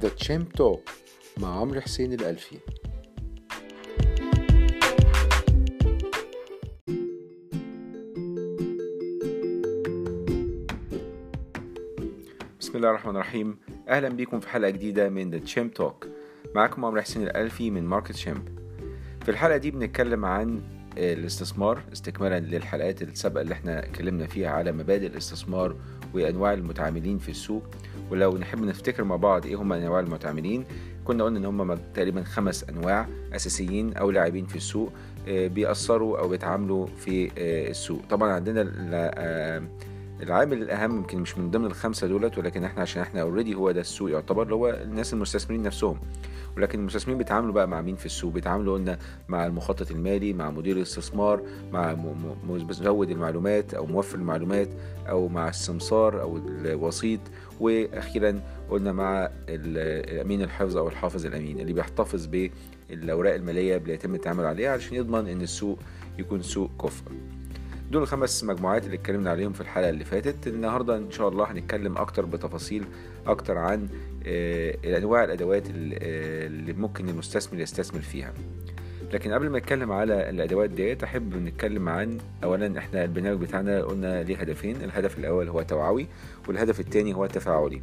The Champ Talk مع عمرو حسين الألفي. بسم الله الرحمن الرحيم. أهلا بكم في حلقة جديدة من The Champ Talk معاكم عمرو حسين الألفي من Market Champ. في الحلقة دي بنتكلم عن الاستثمار استكمالا للحلقات السابقة اللي إحنا اتكلمنا فيها على مبادئ الاستثمار وأنواع المتعاملين في السوق. ولو نحب نفتكر مع بعض إيه هم أنواع المتعاملين كنا قلنا إن هم تقريبا خمس أنواع أساسيين أو لاعبين في السوق بيأثروا أو بيتعاملوا في السوق. طبعا عندنا العامل الأهم يمكن مش من ضمن الخمسة دولت ولكن إحنا عشان إحنا اوريدي هو ده السوق يعتبر اللي هو الناس المستثمرين نفسهم. ولكن المستثمرين بيتعاملوا بقى مع مين في السوق؟ بيتعاملوا قلنا مع المخطط المالي مع مدير الاستثمار مع مزود المعلومات أو موفر المعلومات أو مع السمسار أو الوسيط وأخيرا قلنا مع الامين الحفظ أو الحافظ الأمين اللي بيحتفظ بالأوراق المالية اللي يتم التعامل عليها علشان يضمن إن السوق يكون سوق كفء. دول الخمس مجموعات اللي اتكلمنا عليهم في الحلقة اللي فاتت. النهارده إن شاء الله هنتكلم أكتر بتفاصيل أكتر عن انواع الأدوات اللي ممكن المستثمر يستثمر فيها. لكن قبل ما نتكلم على الأدوات ديت أحب نتكلم عن اولا إحنا البرنامج بتاعنا قلنا ليه هدفين. الهدف الأول هو توعوي والهدف الثاني هو تفاعلي.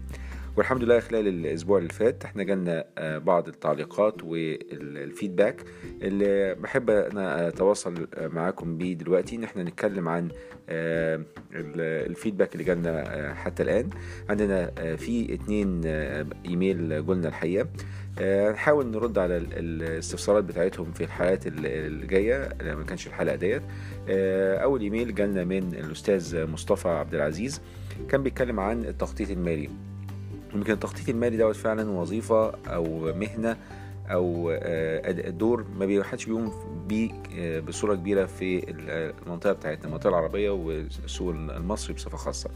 والحمد لله خلال الأسبوع اللي فات إحنا جالنا بعض التعليقات والفيدباك اللي بحب أنا أتواصل معاكم بيه دلوقتي. ان إحنا نتكلم عن الفيدباك اللي جالنا حتى الآن. عندنا في اتنين إيميل جولنا الحقيقة. هنحاول نرد على الاستفسارات بتاعتهم في الحلقات اللي جاية ما كانش الحلقة ديت. أول إيميل جالنا من الأستاذ مصطفى عبد العزيز. كان بيتكلم عن التخطيط المالي. يمكن التخطيط المالي دوت فعلا وظيفة أو مهنة أو دور ما حدش بيقوم بيه بصورة كبيرة في المنطقة بتاعتنا المنطقة العربية والسوق المصري بصفة خاصة.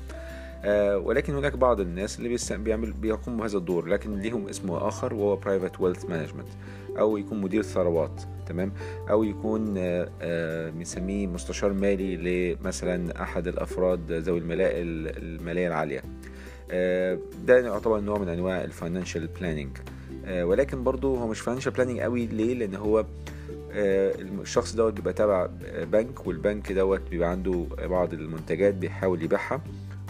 ولكن هناك بعض الناس اللي بيعمل بيقوم بهذا الدور لكن ليهم اسم آخر وهو private wealth management أو يكون مدير ثروات تمام؟ أو يكون بنسميه مستشار مالي لمثلا أحد الأفراد ذوي المالية العالية. ده يعتبر نوع من أنواع ال financial planning ولكن برضه هو مش financial planning قوي. ليه؟ لأن هو الشخص دوت بيبقى تابع بنك والبنك دوت بيبقى عنده بعض المنتجات بيحاول يبيعها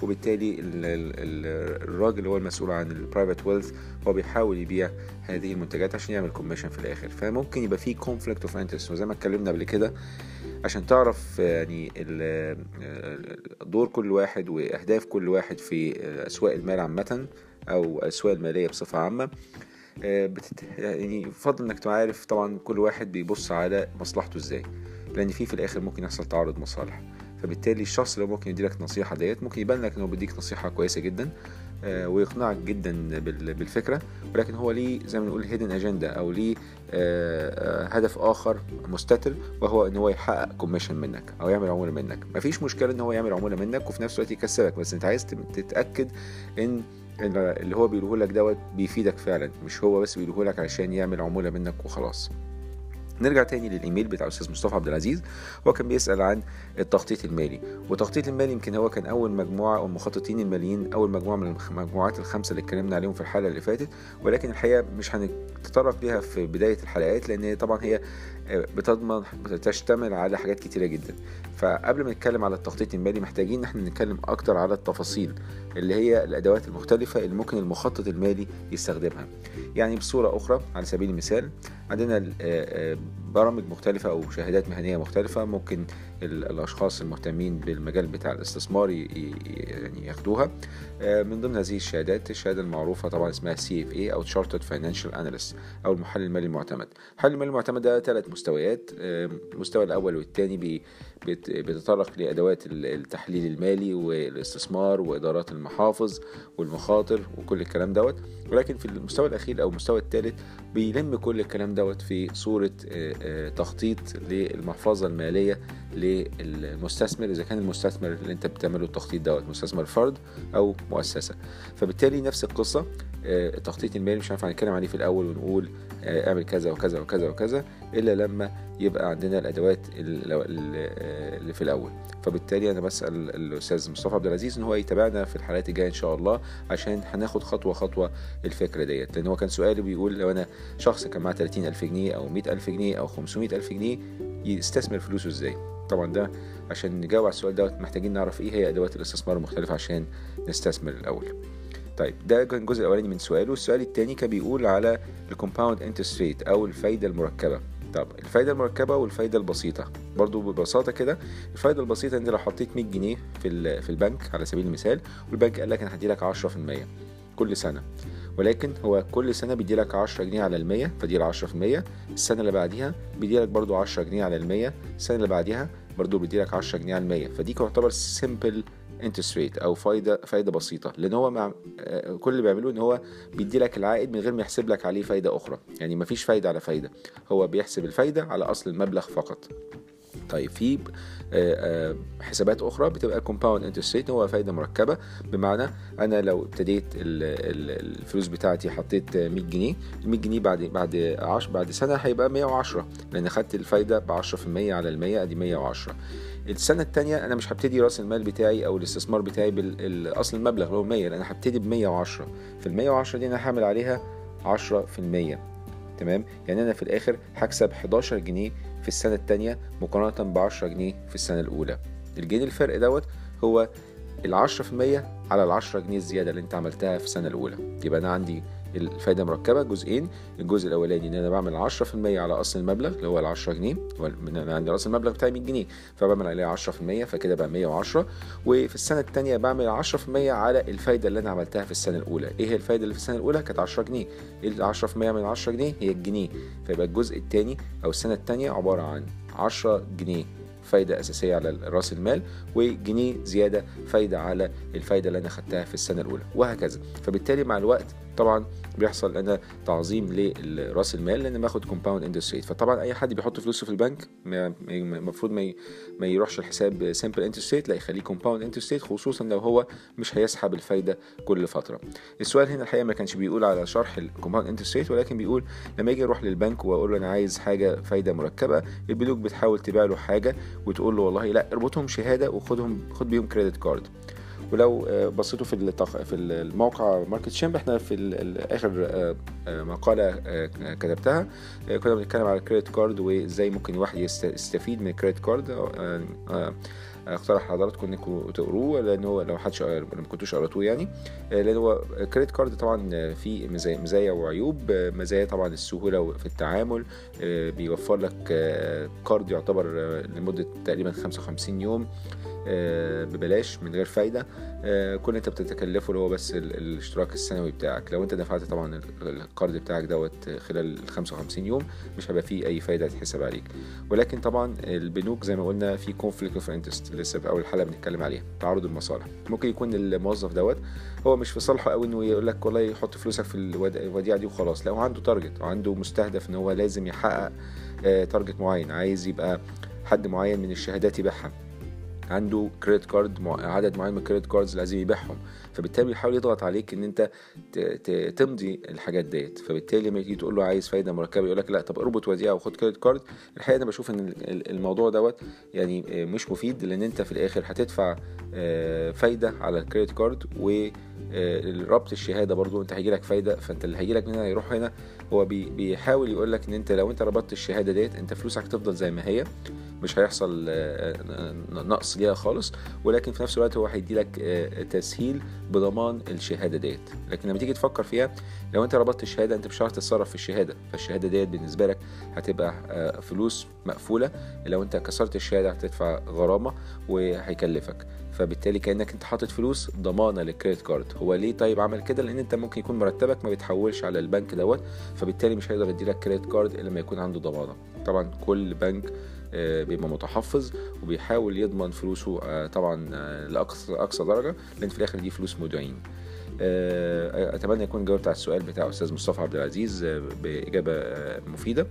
وبالتالي الراجل اللي هو المسؤول عن ال private wealth هو بيحاول يبيع هذه المنتجات عشان يعمل commission في الآخر. فممكن يبقى في conflict of interest وزي ما اتكلمنا قبل كده عشان تعرف يعني دور كل واحد وأهداف كل واحد في أسواق المال عامة أو الاسواق المالية بصفة عامة. بتت... يعني يفضل إنك تعرف طبعا كل واحد بيبص على مصلحته إزاي لأن في في الآخر ممكن يحصل تعارض مصالح. فبالتالي الشخص اللي ممكن يديلك نصيحة ديت ممكن يبان لك إنه بيديك نصيحة كويسة جدا. ويقنعك جدا بالفكرة. ولكن هو ليه زي ما نقول hidden agenda أو ليه هدف آخر مستتر وهو إن هو يحقق commission منك أو يعمل عمولة منك. مفيش مشكلة إن هو يعمل عمولة منك وفي نفس الوقت يكسبك. بس أنت عايز تتأكد إن اللي هو بيقوله لك دوت بيفيدك فعلا. مش هو بس بيقوله لك عشان يعمل عمولة منك وخلاص. نرجع تاني للإيميل بتاع الأستاذ مصطفى عبد العزيز. هو كان بيسأل عن التخطيط المالي والتخطيط المالي يمكن هو كان أول مجموعة أو المخططين الماليين أول مجموعة من المجموعات الخمسة اللي اتكلمنا عليهم في الحلقة اللي فاتت. ولكن الحقيقة مش هنتطرق ليها في بداية الحلقات لأن طبعا هي بتضمن تشتمل على حاجات كتيرة جدا. فقبل ما نتكلم على التخطيط المالي محتاجين إن إحنا نتكلم أكتر على التفاصيل اللي هي الأدوات المختلفة اللي ممكن المخطط المالي يستخدمها. يعني بصورة أخرى على سبيل المثال عندنا برامج مختلفة أو شهادات مهنية مختلفة ممكن الأشخاص المهتمين بالمجال بتاع الاستثمار يعني ياخدوها. من ضمن هذه الشهادات الشهادة المعروفة طبعا اسمها CFA أو Chartered Financial Analyst أو المحلل المالي المعتمد. المحلل المالي المعتمد ده ثلاث مستويات المستوى الأول والثاني بيتطرق لأدوات التحليل المالي والاستثمار وإدارات المحافظ والمخاطر وكل الكلام دوت. ولكن في المستوى الأخير أو المستوى الثالث بيلم كل الكلام دوت في صورة تخطيط للمحفظة المالية للمستثمر إذا كان المستثمر اللي أنت بتعمله التخطيط دوت مستثمر فرد أو مؤسسة. فبالتالي نفس القصة آه، التخطيط المالي مش هينفع نتكلم عليه في الأول ونقول آه، اعمل كذا وكذا وكذا وكذا إلا لما يبقى عندنا الأدوات اللي في الأول. فبالتالي أنا بسأل الأستاذ مصطفى عبد العزيز إن هو يتابعنا في الحلقات الجاية إن شاء الله عشان هناخد خطوة خطوة الفكرة ديت. لأن هو كان سؤالي بيقول لو أنا شخص كان معاه 30000 جنيه أو 100000 جنيه أو 500000 جنيه يستثمر فلوسه إزاي؟ طبعا ده عشان نجاوب على السؤال دوت محتاجين نعرف إيه هي أدوات الاستثمار المختلفة عشان نستثمر الأول. طيب ده كان الجزء الأولاني من سؤاله. السؤال الثاني كان بيقول على ال compound interest rate أو الفايدة المركبة. طب الفايدة المركبة والفايدة البسيطة. برضو ببساطة كده الفايدة البسيطة أنت لو حطيت 100 جنيه في في البنك على سبيل المثال والبنك قال لك أنا هدي لك 10% كل سنة. ولكن هو كل سنة بيدي لك 10 جنيه على المية فدي ال 10% السنة اللي بعديها بيدي لك برضو 10 جنيه على المية. السنة اللي بعديها برضو بيدي لك 10 جنيه على المية. فدي تعتبر simple interest rate أو فايده فايدة بسيطة لأن هو مع آه، كل اللي بيعملوه إن هو بيدي لك العائد من غير ما يحسب لك عليه فايدة أخرى. يعني مفيش فايدة على فايدة هو بيحسب الفايدة على أصل المبلغ فقط. طيب في آه، آه، حسابات أخرى بتبقى compound interest rate هو فايدة مركبة بمعنى أنا لو ابتديت الفلوس بتاعتي حطيت 100 جنيه ال 100 جنيه بعد بعد 10 بعد سنة هيبقى 110 لأن خدت الفايدة ب 10% على ال 100 ادي 110 السنة الثانية أنا مش هبتدي رأس المال بتاعي أو الاستثمار بتاعي بالاصل المبلغ اللي هو 100 لأن أنا هبتدي ب 110 في ال 110 دي أنا هعمل عليها 10% تمام؟ يعني أنا في الآخر هكسب 11 جنيه في السنة الثانية مقارنة ب 10 جنيه في السنة الأولى. الجنيه الفرق دوت هو ال 10% على ال 10 جنيه الزيادة اللي أنت عملتها في السنة الأولى. يبقى أنا عندي الفايدة مركبة جزئين. الجزء الأولاني إن أنا بعمل 10% على أصل المبلغ اللي هو ال 10 جنيه أنا عندي راس المبلغ بتاعي 100 جنيه فبعمل عليه 10% فكده بقى 110 وفي السنة الثانية بعمل 10% على الفايدة اللي أنا عملتها في السنة الأولى. إيه هي الفايدة اللي في السنة الأولى؟ كانت 10 جنيه. ال 10% من 10 جنيه هي الجنيه. فيبقى الجزء الثاني أو السنة الثانية عبارة عن 10 جنيه فايدة أساسية على رأس المال وجنيه زيادة فايدة على الفايدة اللي أنا خدتها في السنة الأولى وهكذا. فبالتالي مع الوقت طبعا بيحصل لنا تعظيم لرأس المال لأن باخد compound interest rate فطبعا أي حد بيحط فلوسه في البنك المفروض ما ما يروحش الحساب simple interest rate لا يخليه compound interest rate خصوصا لو هو مش هيسحب الفايدة كل فترة. السؤال هنا الحقيقة ما كانش بيقول على شرح ال compound interest rate ولكن بيقول لما يجي يروح للبنك واقول له أنا عايز حاجة فايدة مركبة البنوك بتحاول تبيع له حاجة وتقول له والله لا اربطهم شهادة وخدهم خد بيهم credit card ولو آه، بصيتوا في في الموقع ماركت شيمب إحنا في آخر آه، آه، مقالة كتبتها كنا بنتكلم على ال credit card وإزاي ممكن الواحد يستفيد من ال credit card اقترح حضراتكم إنكم تقروه لأن هو لو حدش ما كنتوش قراتوه يعني. لأن هو credit card طبعا فيه مزايا وعيوب. مزايا طبعا السهولة في التعامل. بيوفر لك card يعتبر لمدة تقريبا 55 يوم. ببلاش من غير فايدة. آه، كل انت بتتكلفه اللي هو بس الاشتراك السنوي بتاعك. لو انت دفعت طبعا القرض بتاعك دوت خلال ال 55 يوم مش هيبقى فيه أي فايدة تحسب عليك. ولكن طبعا البنوك زي ما قلنا في conflict of interest لسه في أول حلقة بنتكلم عليها تعارض المصالح. ممكن يكون الموظف دوت هو مش في صالحه قوي إنه يقول لك والله يحط فلوسك في الوديعة دي وخلاص. لا هو عنده target وعنده مستهدف إن هو لازم يحقق target آه، معين. عايز يبقى حد معين من الشهادات يبيعها. عنده credit card عدد معين من ال credit cards لازم يبيعهم. فبالتالي بيحاول يضغط عليك إن أنت تمضي الحاجات ديت. فبالتالي لما تيجي تقول له عايز فايدة مركبة يقول لك لا طب اربط وديعه وخد credit card الحقيقة أنا بشوف إن الموضوع دوت يعني مش مفيد لأن أنت في الآخر هتدفع آه، فايدة على ال credit card و ربط الشهادة برضو. أنت هيجي لك فايدة فأنت اللي هيجي لك من هنا هيروح هنا. هو بيحاول يقول لك إن أنت لو أنت ربطت الشهادة ديت أنت فلوسك تفضل زي ما هي. مش هيحصل آه، آه، نقص ليها خالص. ولكن في نفس الوقت هو هيدي لك آه، تسهيل بضمان الشهادة ديت. لكن لما تيجي تفكر فيها لو انت ربطت الشهادة انت مش هتعرف تتصرف في الشهادة. فالشهادة ديت بالنسبة لك هتبقى فلوس مقفولة. لو انت كسرت الشهادة هتدفع غرامة وهيكلفك. فبالتالي كأنك انت حاطط فلوس ضمانة لل credit card. هو ليه طيب عمل كده؟ لأن انت ممكن يكون مرتبك ما بيتحولش على البنك دوت. فبالتالي مش هيقدر يديلك credit card إلا لما يكون عنده ضمانة. طبعا كل بنك بيبقى متحفظ وبيحاول يضمن فلوسه آه، طبعا آه، لأقصى اقصى درجة لأن في الآخر دي فلوس مودعين آه، أتمنى يكون جاوبت على السؤال بتاع أستاذ مصطفى عبد العزيز آه، بإجابة آه، مفيدة.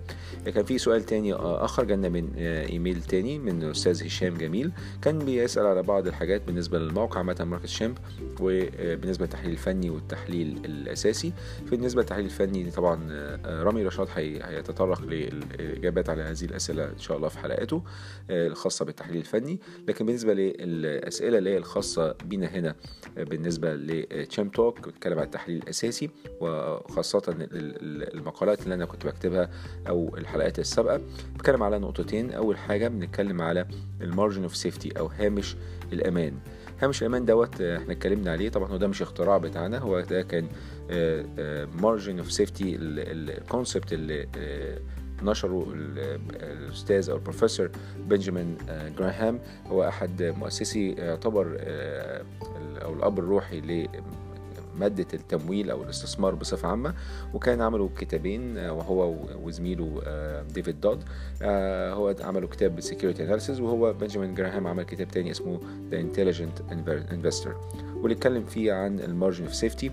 كان في سؤال تاني آخر جانا من إيميل تاني من أستاذ هشام جميل. كان بيسأل على بعض الحاجات بالنسبة للموقع متى ماركت شامب وبالنسبه للتحليل الفني والتحليل الأساسي. بالنسبة للتحليل الفني طبعا رامي رشاد هيتطرق للإجابات على هذه الأسئلة إن شاء الله في حلقاته الخاصة بالتحليل الفني. لكن بالنسبة للأسئلة اللي هي الخاصة بينا هنا بالنسبة ل Champ Talk بتكلم عن التحليل الأساسي وخاصة المقالات اللي أنا كنت بكتبها أو الحلقات السابقة. بتكلم على نقطتين. أول حاجة بنتكلم على ال margin of safety أو هامش الأمان. هامش الأمان دوت إحنا اتكلمنا عليه. طبعا هو ده مش اختراع بتاعنا. هو ده كان margin of safety ال concept اللي آه، نشره الأستاذ أو البروفيسور بنجامين آه، جراهام. هو أحد مؤسسي يعتبر آه، أو الأب الروحي مادة التمويل أو الاستثمار بصفة عامة وكان عملوا كتابين آه، وهو وزميله آه، ديفيد دود آه، هو عملوا كتاب Security Analysis وهو بنجامين جراهام عمل كتاب تاني اسمه The Intelligent Investor واللي اتكلم فيه عن ال margin of safety.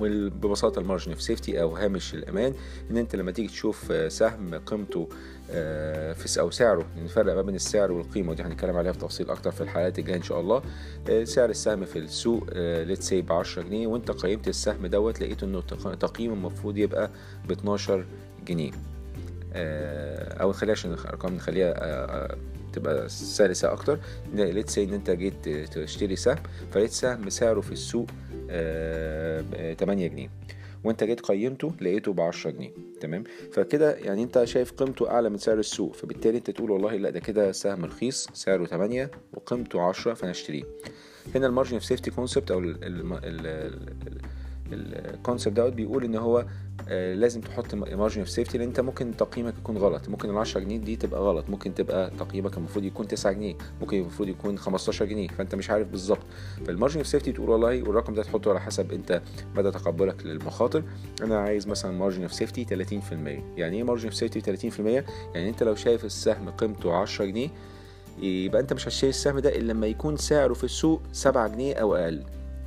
وببساطة ال margin of safety أو هامش الأمان إن أنت لما تيجي تشوف سهم قيمته آه، في أو سعره نفرق ما بين السعر والقيمة ودي هنتكلم عليها في تفصيل أكتر في الحلقات الجاية إن شاء الله. آه، سعر السهم في السوق let's say ب 10 جنيه وأنت قيمت السهم دوت لقيت إنه تقييمه المفروض يبقى ب 12 جنيه. آه، أو خليها عشان الارقام نخليها تبقى سلسة أكتر. let's إن أنت جيت تشتري سهم فلقيت سهم سعره في السوق 8 جنيه. وأنت جيت قيمته لقيته ب 10 جنيه. تمام؟ فكده يعني أنت شايف قيمته أعلى من سعر السوق. فبالتالي أنت تقول والله لا ده كده سهم رخيص سعره 8 وقيمته 10 فأنا أشتريه. هنا ال margin of safety concept أو ال concept دوت بيقول إن هو آه، لازم تحط margin of safety لأن أنت ممكن تقييمك يكون غلط. ممكن ال 10 جنيه دي تبقى غلط. ممكن تبقى تقييمك المفروض يكون 9 جنيه. ممكن المفروض يكون 15 جنيه. فأنت مش عارف بالظبط. فال margin of safety تقول والله والرقم ده تحطه على حسب أنت مدى تقبلك للمخاطر. أنا عايز مثلا margin of safety 30% يعني إيه margin of safety 30% يعني أنت لو شايف السهم قيمته 10 جنيه يبقى أنت مش هتشتري السهم ده إلا لما يكون سعره في السوق 7 جنيه أو أقل.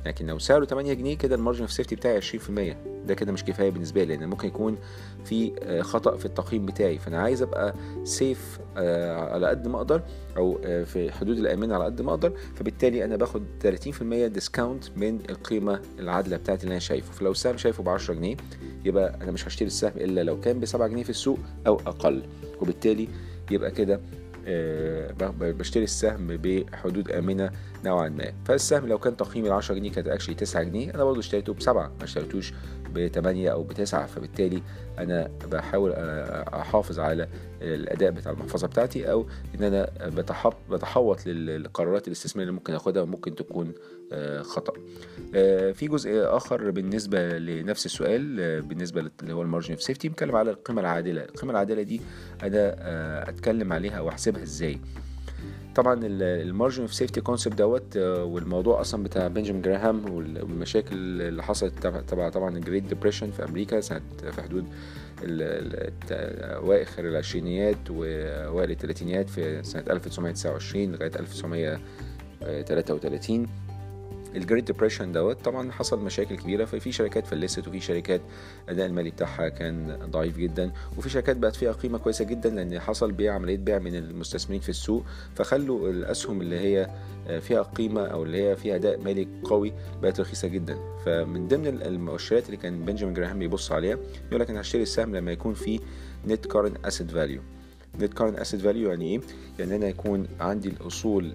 لكن لو سعره 8 جنيه كده ال margin of safety بتاعي 20% ده كده مش كفاية بالنسبة لي لأن ممكن يكون في آه، خطأ في التقييم بتاعي. فأنا عايز أبقى safe آه، على قد ما أقدر أو آه، في حدود الامان على قد ما أقدر. فبالتالي أنا باخد 30% discount من القيمة العادلة بتاعتي اللي أنا شايفه. فلو السهم شايفه ب 10 جنيه يبقى أنا مش هشتري السهم إلا لو كان ب 7 جنيه في السوق أو أقل. وبالتالي يبقى كده بشتري السهم بحدود آمنة نوعا ما. فالسهم لو كان تقييمي 10 جنيه كانت actually 9 جنيه أنا برضه اشتريته بسبعة ما اشتريتوش ب 8 أو ب 9 فبالتالي أنا بحاول احافظ آه، على الأداء بتاع المحفظة بتاعتي أو إن أنا بتحوط للقرارات الاستثمارية اللي ممكن آخدها وممكن تكون آه، خطأ. آه، في جزء آخر بالنسبة لنفس السؤال بالنسبة اللي هو ال margin of safety بنتكلم على القيمة العادلة. القيمة العادلة دي أنا أتكلم عليها وأحسبها إزاي؟ طبعا ال margin of safety concept دوت آه، والموضوع أصلا بتاع بنجامين جراهام والمشاكل اللي حصلت تبع طبعا ال Great Depression في أمريكا سنه في حدود أواخر العشرينيات وأوائل الثلاثينيات في سنة 1929 لغاية 1933 ال Great Depression دوت طبعا حصل مشاكل كبيرة ففي شركات فلست وفي شركات الاداء المالي بتاعها كان ضعيف جدا وفي شركات بقت فيها قيمة كويسة جدا لأن حصل بيع عملية بيع من المستثمرين في السوق فخلوا الأسهم اللي هي فيها قيمة أو اللي هي فيها أداء مالي قوي بقت رخيصة جدا. فمن ضمن المؤشرات اللي كان بنجامين جراهام بيبص عليها يقول لك أنا هشتري السهم لما يكون فيه net current asset value net current asset value يعني إيه؟ يعني أنا يكون عندي الأصول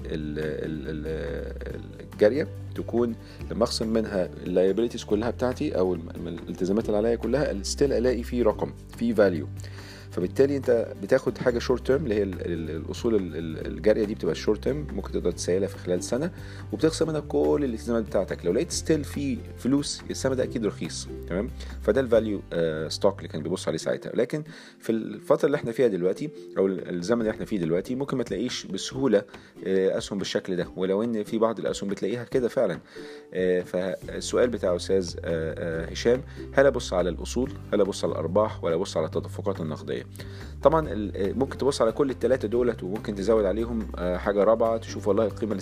الجارية تكون لما أخصم منها ال liabilities كلها بتاعتي أو الالتزامات اللي عليا كلها still ألاقي فيه رقم فيه value فبالتالي انت بتاخد حاجة short term اللي هي الأصول الجارية دي بتبقى short term ممكن تقدر تسيلها في خلال سنة وبتخصم منها كل الالتزامات بتاعتك. لو لقيت still في فلوس السهم ده أكيد رخيص تمام؟ فده ال value stock اللي كان بيبص عليه ساعتها. لكن في الفترة اللي إحنا فيها دلوقتي أو الزمن اللي إحنا فيه دلوقتي ممكن ما تلاقيش بسهولة آه، اسهم بالشكل ده. ولو إن في بعض الاسهم بتلاقيها كده فعلا. آه، فالسؤال بتاع أستاذ آه، هشام هل أبص على الأصول؟ هل أبص على الأرباح؟ ولا أبص على التدفقات النقدية؟ السؤال ده طبعا ممكن تبص على كل الثلاثه دولت وممكن تزود عليهم حاجة رابعة تشوف والله القيمه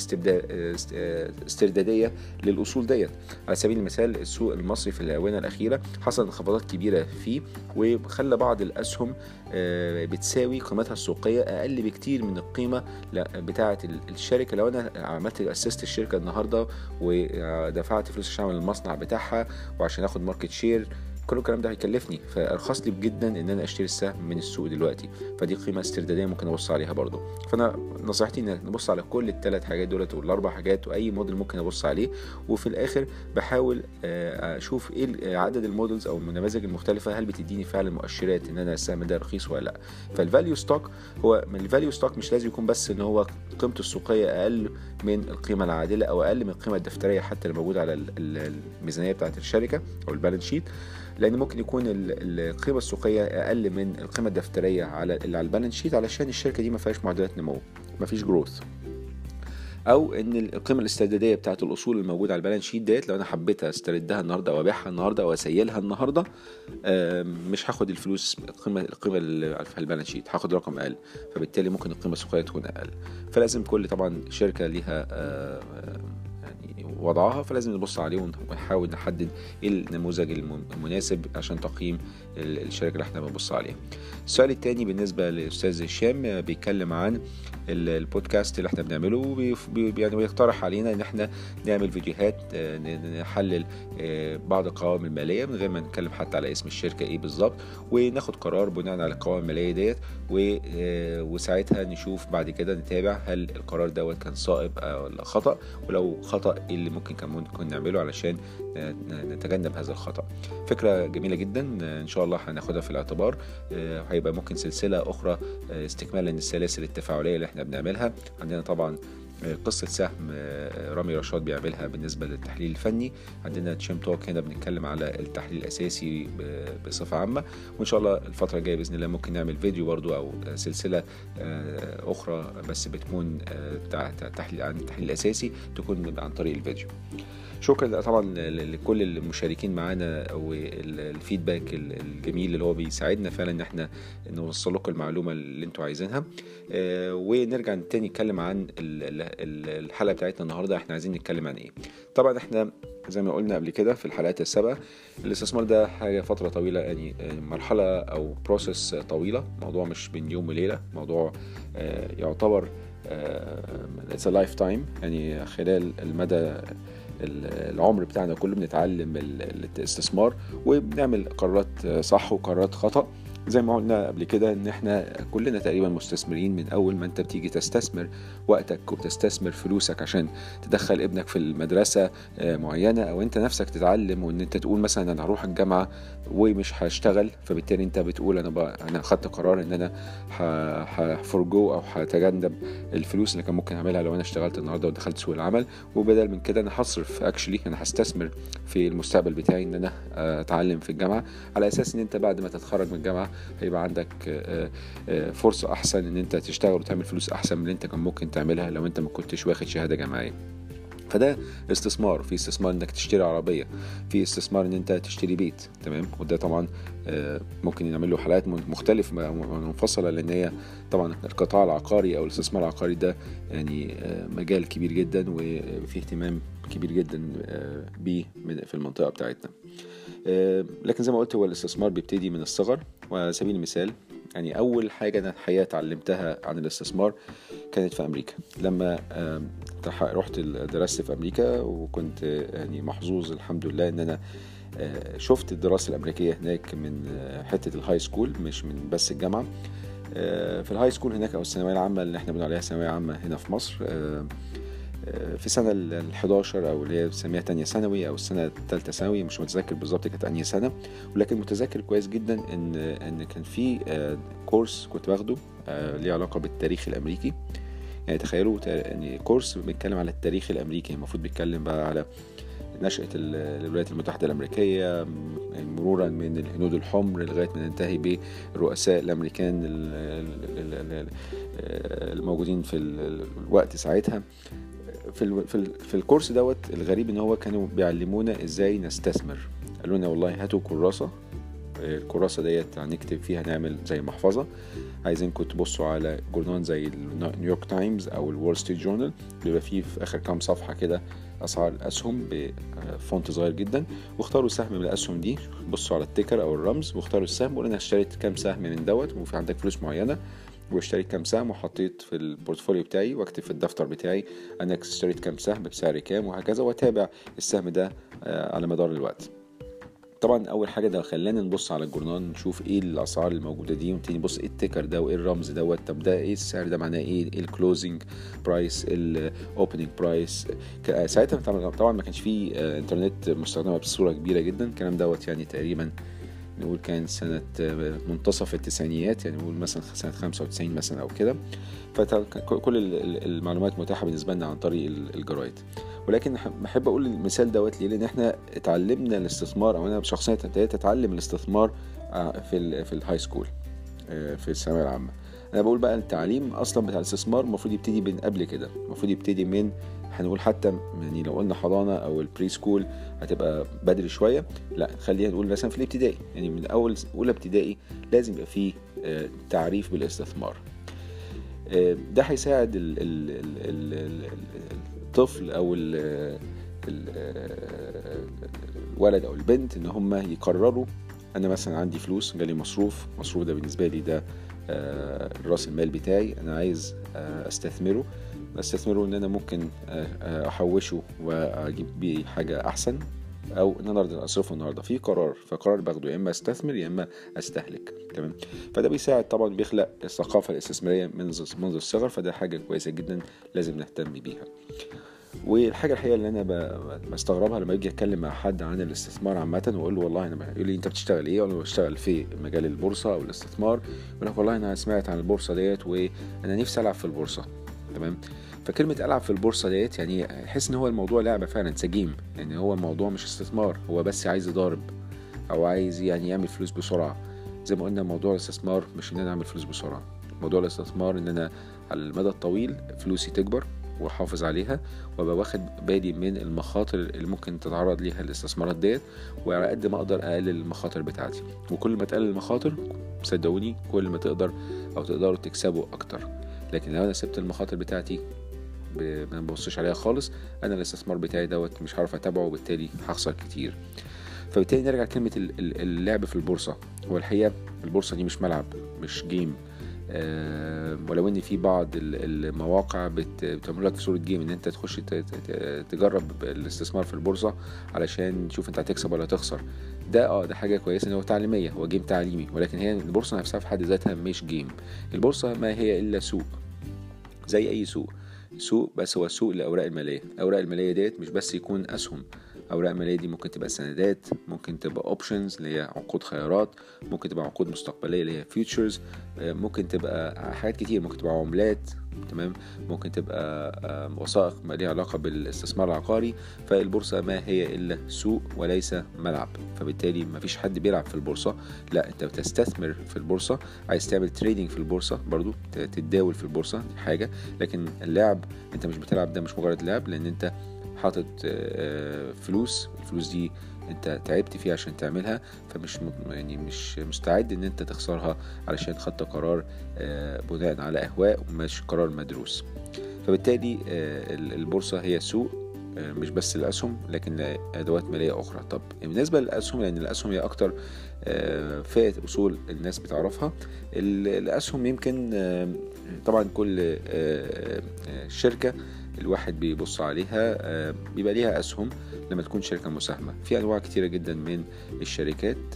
الاسترداديه للأصول ديت. على سبيل المثال السوق المصري في الآونة الأخيرة حصل انخفاضات كبيرة فيه وخلى بعض الأسهم بتساوي قيمتها السوقية أقل بكتير من القيمة بتاعة الشركة. لو أنا عملت أسست الشركة النهارده ودفعت فلوس عشان أعمل المصنع بتاعها وعشان آخد market share كل الكلام ده هيكلفني فأرخص لي جدا إن أنا أشتري السهم من السوق دلوقتي. فدي قيمة استردادية ممكن أبص عليها برضو فأنا نصيحتي إن نبص على كل الثلاث حاجات دولت والأربع حاجات وأي موديل ممكن أبص عليه. وفي الآخر بحاول أشوف إيه عدد ال models أو النماذج المختلفة هل بتديني فعلا مؤشرات إن أنا السهم ده رخيص ولا لأ. فال value stock هو من ال value stock مش لازم يكون بس إن هو قيمته السوقية أقل من القيمة العادلة أو أقل من القيمة الدفترية حتى اللي موجودة على الميزانية بتاعه الشركة أو ال balance sheet لأن ممكن يكون القيمة السوقية أقل من القيمة الدفترية على اللي على ال balance sheet علشان الشركة دي ما فيهاش معدلات نمو ما فيش growth أو إن القيمة الاستردادية بتاعت الأصول الموجودة على ال balance sheet ديت لو أنا حبيت أستردها النهارده أو أبيعها النهارده أو أسيلها النهارده مش هاخد الفلوس القيمة القيمة اللي في ال balance sheet هاخد رقم أقل. فبالتالي ممكن القيمة السوقية تكون أقل. فلازم كل طبعا شركة ليها وضعها فلازم نبص عليه ونحاول نحدد إيه النموذج المناسب عشان تقييم الشركة اللي إحنا بنبص عليها. السؤال الثاني بالنسبة لاستاذ هشام بيتكلم عن البودكاست اللي إحنا بنعمله يعني بيقترح علينا إن إحنا نعمل فيديوهات نحلل بعض القوائم المالية من غير ما نتكلم حتى على اسم الشركة إيه بالظبط وناخد قرار بناء على القوائم المالية ديت وساعتها نشوف بعد كده نتابع هل القرار دوت كان صائب ولا خطأ ولو خطأ إيه اللي ممكن كان ممكن نعمله علشان نتجنب هذا الخطأ. فكرة جميلة جدا إن شاء الله هناخدها في الاعتبار هيبقى ممكن سلسلة أخرى استكمالا للسلاسل التفاعلية اللي إحنا بنعملها. عندنا طبعا قصة سهم رامي رشاد بيعملها بالنسبة للتحليل الفني. عندنا تشيم توك هنا بنتكلم على التحليل الأساسي بصفة عامة. وإن شاء الله الفترة الجاية بإذن الله ممكن نعمل فيديو برضو أو سلسلة أخرى بس بتكون تحليل عن التحليل الأساسي تكون عن طريق الفيديو. شكرا طبعا لكل المشاركين معانا والفيدباك الجميل اللي هو بيساعدنا فعلا إن إحنا نوصل لكم المعلومة اللي أنتوا عايزينها. ونرجع تاني نتكلم عن الحلقة بتاعتنا النهارده. إحنا عايزين نتكلم عن إيه؟ طبعا إحنا زي ما قلنا قبل كده في الحلقات السابقة الاستثمار ده حاجة فترة طويلة يعني مرحلة أو بروسيس طويلة. موضوع مش بين يوم وليلة. موضوع يعتبر It's lifetime يعني خلال المدى العمر بتاعنا كله بنتعلم الاستثمار وبنعمل قرارات صح وقرارات خطأ. زي ما قلنا قبل كده إن إحنا كلنا تقريبا مستثمرين من أول ما أنت بتيجي تستثمر وقتك وتستثمر فلوسك عشان تدخل ابنك في المدرسة معينة أو أنت نفسك تتعلم وإن أنت تقول مثلا أنا هروح الجامعة ومش هشتغل فبالتالي أنت بتقول أنا بقى أنا خدت قرار إن أنا هفرجو أو هتجنب الفلوس اللي كان ممكن أعملها لو أنا اشتغلت النهارده ودخلت سوق العمل. وبدل من كده أنا هصرف اكشلي أنا هستثمر في المستقبل بتاعي إن أنا أتعلم في الجامعة على أساس إن أنت بعد ما تتخرج من الجامعة هيبقى عندك فرصة أحسن إن أنت تشتغل وتعمل فلوس أحسن من اللي أنت كان ممكن تعملها لو أنت ما كنتش واخد شهادة جامعية. فده استثمار في استثمار إنك تشتري عربية في استثمار إن أنت تشتري بيت تمام؟ وده طبعا ممكن نعمل له حلقات مختلفة منفصلة لأن هي طبعا القطاع العقاري أو الاستثمار العقاري ده يعني مجال كبير جدا وفيه اهتمام كبير جدا بيه في المنطقة بتاعتنا. لكن زي ما قلت هو الاستثمار بيبتدي من الصغر. وعلى سبيل المثال يعني أول حاجة أنا الحقيقة اتعلمتها عن الاستثمار كانت في أمريكا. لما رحت درست في أمريكا وكنت يعني محظوظ الحمد لله إن أنا شفت الدراسة الأمريكية هناك من حتة ال high school مش من بس الجامعة. في ال high school هناك أو الثانوية العامة اللي إحنا بنقول عليها ثانوية عامة هنا في مصر في سنة ال 11 أو اللي هي بنسميها تانية ثانوي أو السنة التالتة ثانوي مش متذكر بالظبط كانت أنهي سنة ولكن متذكر كويس جدا إن إن كان في course كنت باخده ليه علاقة بالتاريخ الأمريكي. يعني تخيلوا يعني course بيتكلم على التاريخ الأمريكي المفروض بيتكلم بقى على نشأة الولايات المتحدة الأمريكية مرورا من الهنود الحمر لغاية ما ننتهي بالرؤساء الأمريكان الموجودين في الوقت ساعتها. في ال في, ال في ال course دوت الغريب إن هو كانوا بيعلمونا إزاي نستثمر. قالوا لنا والله هاتوا كراسة الكراسة ديت هنكتب فيها نعمل زي محفظة. عايزينكم تبصوا على journal زي New York Times أو ال Wall Street Journal بيبقى فيه في آخر كام صفحة كده أسعار الاسهم ب font صغير جدا. واختاروا سهم من الأسهم دي. بصوا على ال ticker أو الرمز. واختاروا السهم. وقولوا أنا اشتريت كام سهم من دوت. وفي عندك فلوس معينة. واشتريت كام سهم وحطيت في ال portfolio بتاعي واكتب في الدفتر بتاعي أنا اشتريت كام سهم بسعر كام وهكذا وأتابع السهم ده على مدار الوقت. طبعا أول حاجة ده خلانا نبص على ال journal نشوف إيه الأسعار الموجودة دي ونبتدي نبص إيه ال ticker ده وإيه الرمز دوت طب ده إيه السعر ده معناه إيه ال closing price ال opening price ساعتها طبعا ما كانش فيه إنترنت مستخدمة بصورة كبيرة جدا الكلام دوت يعني تقريبا نقول كان سنة منتصف التسعينيات يعني نقول مثلا سنة 95 مثلا أو كده. فكل المعلومات متاحة بالنسبة لنا عن طريق الجرايد. ولكن بحب أقول المثال دوت ليه؟ لأن إحنا اتعلمنا الاستثمار أو أنا شخصيا ابتديت أتعلم الاستثمار في ال في ال high school في الثانوية العامة. أنا بقول بقى التعليم أصلا بتاع الاستثمار المفروض يبتدي من قبل كده المفروض يبتدي من هنقول حتى يعني لو قلنا حضانة أو البري سكول هتبقى بدري شوية لا خلينا نقول مثلا في الابتدائي. يعني من أول أولى ابتدائي لازم يبقى فيه تعريف بالاستثمار. ده هيساعد الطفل أو الولد أو البنت إن هم يقرروا أنا مثلا عندي فلوس جالي مصروف مصروف ده بالنسبة لي ده رأس المال بتاعي أنا عايز أستثمره. استثمره إن أنا ممكن أحوشه وأجيب بيه حاجة أحسن أو إن أنا أقدر أصرفه النهارده. في قرار فقرار باخده يا إما أستثمر يا إما أستهلك. تمام؟ فده بيساعد طبعا بيخلق الثقافة الاستثمارية منذ منذ الصغر فده حاجة كويسة جدا لازم نهتم بيها. والحاجة الحقيقة اللي أنا بستغربها لما أجي أتكلم مع حد عن الاستثمار عامة وأقول له والله أنا يقول لي أنت بتشتغل إيه؟ أقول له بشتغل في مجال البورصة أو الاستثمار. يقول لك والله أنا سمعت عن البورصة ديت وأنا نفسي ألعب في البورصة. تمام؟ فكلمة ألعب في البورصة ديت يعني أحس إن هو الموضوع لعبة فعلا سجيم يعني هو الموضوع مش استثمار هو بس عايز يضارب أو عايز يعني يعمل فلوس بسرعة. زي ما قلنا موضوع الاستثمار مش إن أنا أعمل فلوس بسرعة. موضوع الاستثمار إن أنا على المدى الطويل فلوسي تكبر وأحافظ عليها وأبقى واخد بالي من المخاطر اللي ممكن تتعرض ليها الاستثمارات ديت وعلى قد ما أقدر أقلل المخاطر بتاعتي. وكل ما تقلل المخاطر صدقوني كل ما تقدر أو تقدروا تكسبوا أكتر. لكن لو أنا سبت المخاطر بتاعتي ما ببصش عليها خالص أنا الاستثمار بتاعي دوت مش هعرف أتابعه وبالتالي هخسر كتير. فبالتالي نرجع لكلمة اللعب في البورصة. هو الحقيقة البورصة دي مش ملعب مش game ولو إن في بعض المواقع بتعمل لك في صورة game إن أنت تخش تجرب الاستثمار في البورصة علشان تشوف أنت هتكسب ولا تخسر ده آه ده حاجة كويسة إن هو تعليمية هو game تعليمي ولكن هي البورصة نفسها في حد ذاتها مش game. البورصة ما هي إلا سوق زي أي سوق. سوق بس هو سوق الاوراق المالية. الاوراق المالية ديت مش بس يكون أسهم. أوراق مالية دي ممكن تبقى سندات ممكن تبقى options اللي هي عقود خيارات ممكن تبقى عقود مستقبلية اللي هي futures ممكن تبقى حاجات كتير ممكن تبقى عملات تمام؟ ممكن تبقى وثائق ما ليها علاقة بالاستثمار العقاري فالبورصة ما هي إلا سوق وليس ملعب فبالتالي ما فيش حد بيلعب في البورصة. لا أنت بتستثمر في البورصة عايز تعمل trading في البورصة برضو تتداول في البورصة دي حاجة لكن اللعب أنت مش بتلعب ده مش مجرد لعب لأن أنت حاطط فلوس الفلوس دي انت تعبت فيها عشان تعملها فمش يعني مش مستعد ان انت تخسرها علشان خدت قرار بناء على اهواء ومش قرار مدروس. فبالتالي البورصة هي سوق مش بس الأسهم لكن أدوات مالية أخرى. طب بالنسبة للأسهم لأن الأسهم هي أكتر فئة أصول الناس بتعرفها. الأسهم يمكن طبعا كل شركة الواحد بيبص عليها بيبقى ليها أسهم لما تكون شركة مساهمة. في أنواع كتيرة جدا من الشركات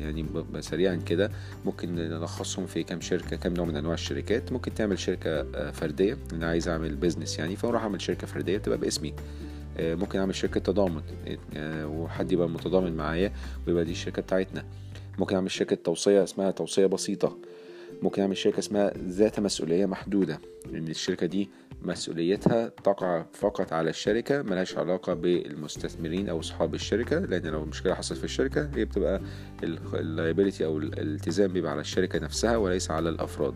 يعني سريعا كده ممكن نلخصهم في كام شركة كام نوع من أنواع الشركات. ممكن تعمل شركة فردية أنا عايز أعمل بيزنس يعني فأروح أعمل شركة فردية بتبقى باسمي. ممكن أعمل شركة تضامن وحد يبقى متضامن معايا ويبقى دي الشركة بتاعتنا. ممكن أعمل شركة توصية اسمها توصية بسيطة. ممكن أعمل شركة اسمها ذات مسؤولية محدودة لأن الشركة دي مسؤوليتها تقع فقط على الشركة ملهاش علاقة بالمستثمرين أو أصحاب الشركة لأن لو مشكلة حصلت في الشركة هي بتبقى ال liability أو الالتزام بيبقى على الشركة نفسها وليس على الأفراد.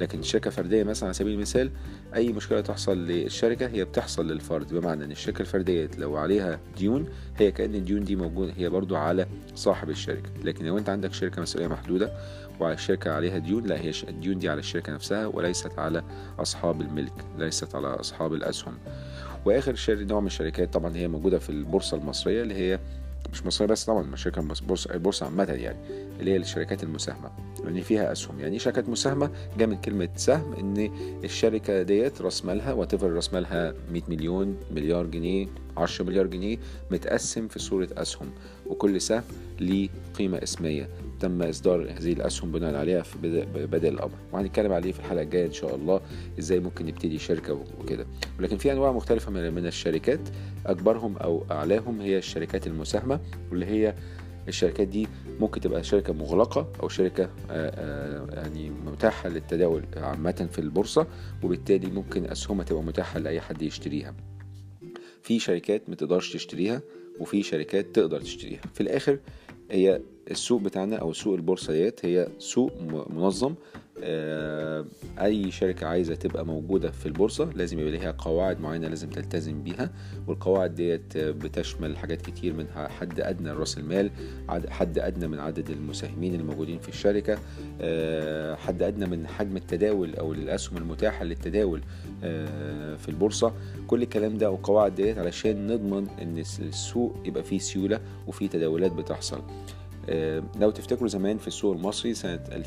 لكن الشركة فردية مثلا على سبيل المثال أي مشكلة تحصل للشركة هي بتحصل للفرد. بمعنى أن الشركة الفردية لو عليها ديون هي كأن الديون دي موجودة هي برضو على صاحب الشركة. لكن لو أنت عندك شركة مسؤولية محدودة وعلى الشركة عليها ديون لا هي الديون دي على الشركة نفسها وليست على أصحاب الملك ليست على أصحاب الأسهم. وآخر نوع من الشركات طبعا هي موجودة في البورصة المصرية اللي هي مش مصرية بس طبعا شركة بورصة البورصة عامة يعني اللي هي الشركات المساهمة لأن يعني فيها أسهم. يعني شركات مساهمة جاء من كلمة سهم إن الشركة ديت رأس مالها واتيفر رأس مالها 100 مليون مليار جنيه 10 مليار جنيه متقسم في صورة أسهم. وكل سهم ليه قيمة اسمية. تم إصدار هذه الأسهم بناء عليها في بدء الأمر. وهنتكلم عليه في الحلقة الجاية إن شاء الله إزاي ممكن نبتدي شركة وكده. ولكن في أنواع مختلفة من الشركات أكبرهم أو أعلاهم هي الشركات المساهمة واللي هي الشركات دي ممكن تبقى شركة مغلقة أو شركة يعني متاحة للتداول عامة في البورصة وبالتالي ممكن أسهمها تبقى متاحة لأي حد يشتريها. في شركات متقدرش تشتريها وفي شركات تقدر تشتريها. في الآخر هي السوق بتاعنا أو سوق البورصة هي سوق منظم أي شركة عايزة تبقى موجودة في البورصة لازم يبقى ليها قواعد معينة لازم تلتزم بيها والقواعد ديت بتشمل حاجات كتير منها حد أدنى لراس المال حد أدنى من عدد المساهمين الموجودين في الشركة آه، حد أدنى من حجم التداول أو الأسهم المتاحة للتداول آه، في البورصة. كل الكلام ده أو القواعد ديت علشان نضمن إن السوق يبقى فيه سيولة وفيه تداولات بتحصل. آه، لو تفتكروا زمان في السوق المصري سنة 2000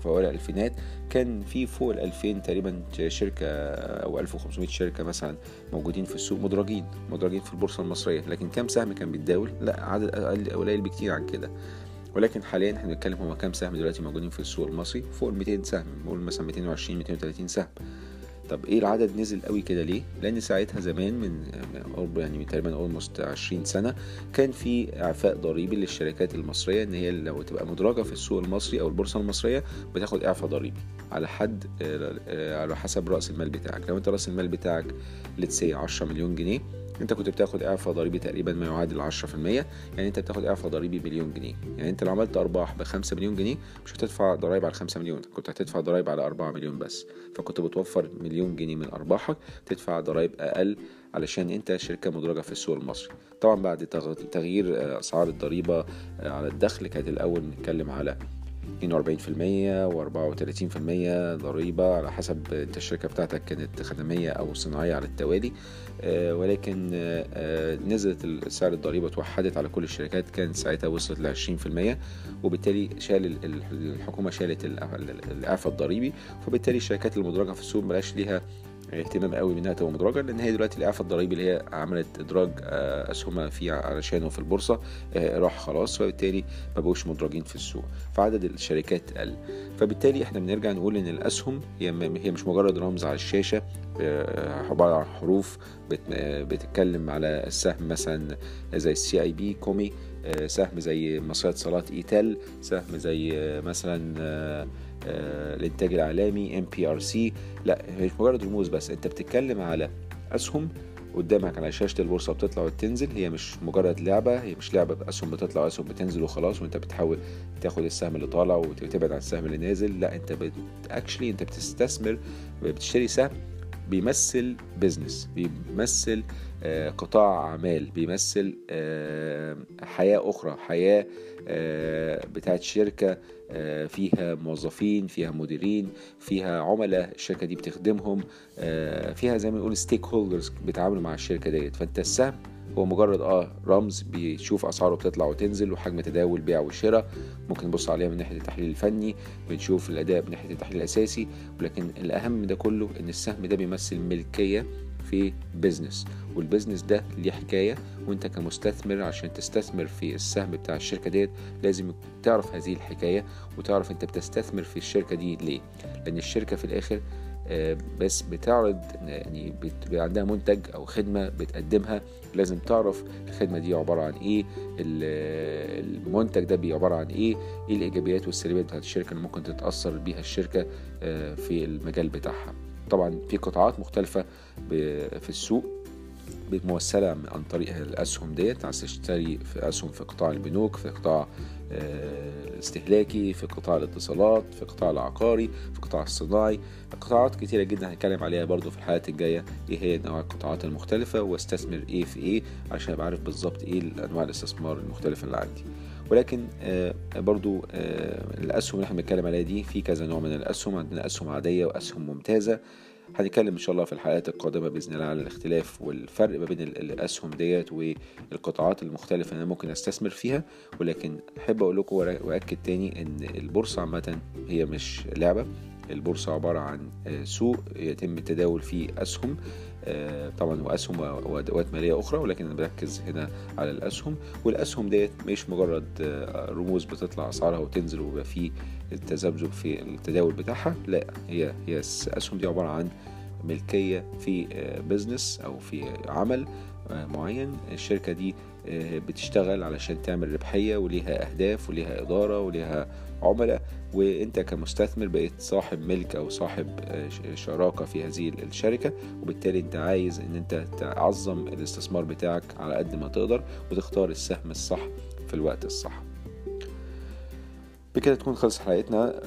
في أوائل الألفينات كان في فوق ال 2000 تقريبا شركة أو 1500 شركة مثلا موجودين في السوق مدرجين مدرجين في البورصة المصرية. لكن كام سهم كان بيتداول؟ لا عدد قليل بكتير عن كده. ولكن حاليا إحنا بنتكلم هو كام سهم دلوقتي موجودين في السوق المصري؟ فوق ال 200 سهم نقول مثلا 220 230 سهم. طب إيه العدد نزل قوي كده ليه؟ لأن ساعتها زمان من يعني تقريبا اولموست 20 سنة كان في إعفاء ضريبي للشركات المصرية إن هي لو تبقى مدرجة في السوق المصري أو البورصة المصرية بتاخد إعفاء ضريبي على حد على حسب رأس المال بتاعك. لو أنت رأس المال بتاعك لتسي 10 مليون جنيه انت كنت بتاخد اعفاء ضريبي تقريبا ما يعادل 10% يعني انت بتاخد اعفاء ضريبي مليون جنيه. يعني انت لو عملت أرباح ب 5 مليون جنيه مش هتدفع ضرايب على 5 مليون كنت هتدفع ضرايب على 4 مليون بس. فكنت بتوفر مليون جنيه من أرباحك تدفع ضرايب أقل علشان انت شركة مدرجة في السوق المصري. طبعا بعد تغيير أسعار الضريبة على الدخل كانت الأول نتكلم على 42% و34% ضريبة على حسب انت الشركة بتاعتك كانت خدمية أو صناعية على التوالي. آه، ولكن آه، نزلت سعر الضريبة توحدت على كل الشركات كانت ساعتها وصلت ل 20% وبالتالي شال الحكومة شالت الإعفاء الضريبي فبالتالي الشركات المدرجة في السوق مبقاش ليها اهتمام قوي منها تبقى مدرجه لأن هي دلوقتي الإعفاء الضريبي اللي هي عملت إدراج آه، أسهمها فيه علشانه في البورصة آه، راح خلاص فبالتالي ما بقوش مدرجين في السوق فعدد الشركات قل. فبالتالي إحنا بنرجع نقول إن الأسهم هي مش مجرد رمز على الشاشة آه، عبارة عن حروف بتتكلم على السهم مثلا زي ال CIB كومي سهم زي المصرية للاتصالات إيتال سهم زي مثلا الانتاج العالمي MPRC لا مش مجرد رموز بس انت بتتكلم على أسهم قدامك على شاشة البورصة بتطلع وتنزل هي مش مجرد لعبة هي مش لعبة باسهم بتطلع وأسهم بتنزل وخلاص وأنت بتحاول تاخد السهم اللي طالع وتبعد عن السهم اللي نازل. لا انت actually انت بتستثمر بتشتري سهم بيمثل business بيمثل آه، قطاع أعمال بيمثل آه، حياة أخرى حياة آه، بتاعت شركة فيها موظفين فيها مديرين فيها عملاء الشركة دي بتخدمهم فيها زي ما نقول stakeholders بيتعاملوا مع الشركة ديت. فأنت السهم هو مجرد آه رمز بيشوف أسعاره بتطلع وتنزل وحجم تداول بيع وشراء. ممكن نبص عليها من ناحية التحليل الفني بنشوف الأداء من ناحية التحليل الأساسي. ولكن الأهم من ده كله إن السهم ده بيمثل ملكية في business وال business ده ليه حكاية وانت كمستثمر عشان تستثمر في السهم بتاع الشركة ديت لازم تعرف هذه الحكاية وتعرف انت بتستثمر في الشركة دي ليه. لأن الشركة في الآخر آه، بس بتعرض يعني عندها منتج أو خدمة بتقدمها لازم تعرف الخدمة دي عبارة عن إيه المنتج ده عبارة عن إيه إيه الإيجابيات والسلبيات بتاعت الشركة اللي ممكن تتأثر بيها الشركة آه، في المجال بتاعها. طبعا في قطاعات مختلفة في السوق موسلة عن طريق الأسهم ديت. عايز تشتري في أسهم في قطاع البنوك في قطاع الاستهلاكي في قطاع الاتصالات في قطاع العقاري في قطاع الصناعي. قطاعات كتيرة جدا هنتكلم عليها برضو في الحلقات الجاية إيه هي انواع القطاعات المختلفة واستثمر إيه في إيه عشان أبقى عارف بالظبط إيه انواع الاستثمار المختلفة اللي عندي. ولكن برضو الأسهم اللي إحنا بنتكلم عليها دي في كذا نوع من الأسهم عندنا أسهم عادية وأسهم ممتازة. هنتكلم إن شاء الله في الحلقات القادمة بإذن الله على الاختلاف والفرق ما بين الأسهم ديت والقطاعات المختلفة اللي أنا ممكن أستثمر فيها. ولكن أحب أقول لكم وأكد تاني إن البورصة عامة هي مش لعبة. البورصة عبارة عن سوق يتم التداول فيه أسهم. طبعا وأسهم وأدوات مالية أخرى ولكن أنا بركز هنا على الأسهم. والأسهم ديت مش مجرد رموز بتطلع أسعارها وتنزل ويبقى فيه التذبذب في التداول بتاعها لا هي هي الأسهم دي عبارة عن ملكية في بزنس أو في عمل معين. الشركة دي بتشتغل علشان تعمل ربحية وليها أهداف وليها إدارة وليها عملاء. وانت كمستثمر بقيت صاحب ملك أو صاحب شراكة في هذه الشركة وبالتالي انت عايز ان انت تعظم الاستثمار بتاعك على قد ما تقدر وتختار السهم الصح في الوقت الصح. بكده تكون خلص حلقتنا.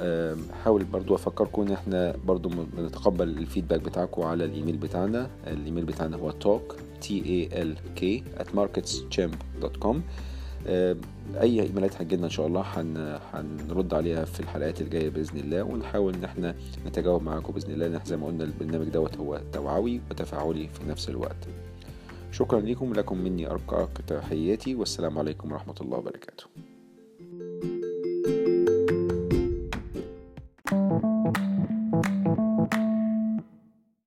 حاول برضو افكركم ان إحنا برضو بنتقبل الفيدباك بتاعكم على الإيميل بتاعنا. الإيميل بتاعنا هو talk t a l k at marketschamp.com أي إيميلات هتجيلنا إن شاء الله هن... هنرد عليها في الحلقات الجاية بإذن الله ونحاول إن إحنا نتجاوب معاكم بإذن الله زي ما قلنا البرنامج دوت هو توعوي وتفاعلي في نفس الوقت. شكرا لكم لكم مني ارقى تحياتي والسلام عليكم ورحمة الله وبركاته.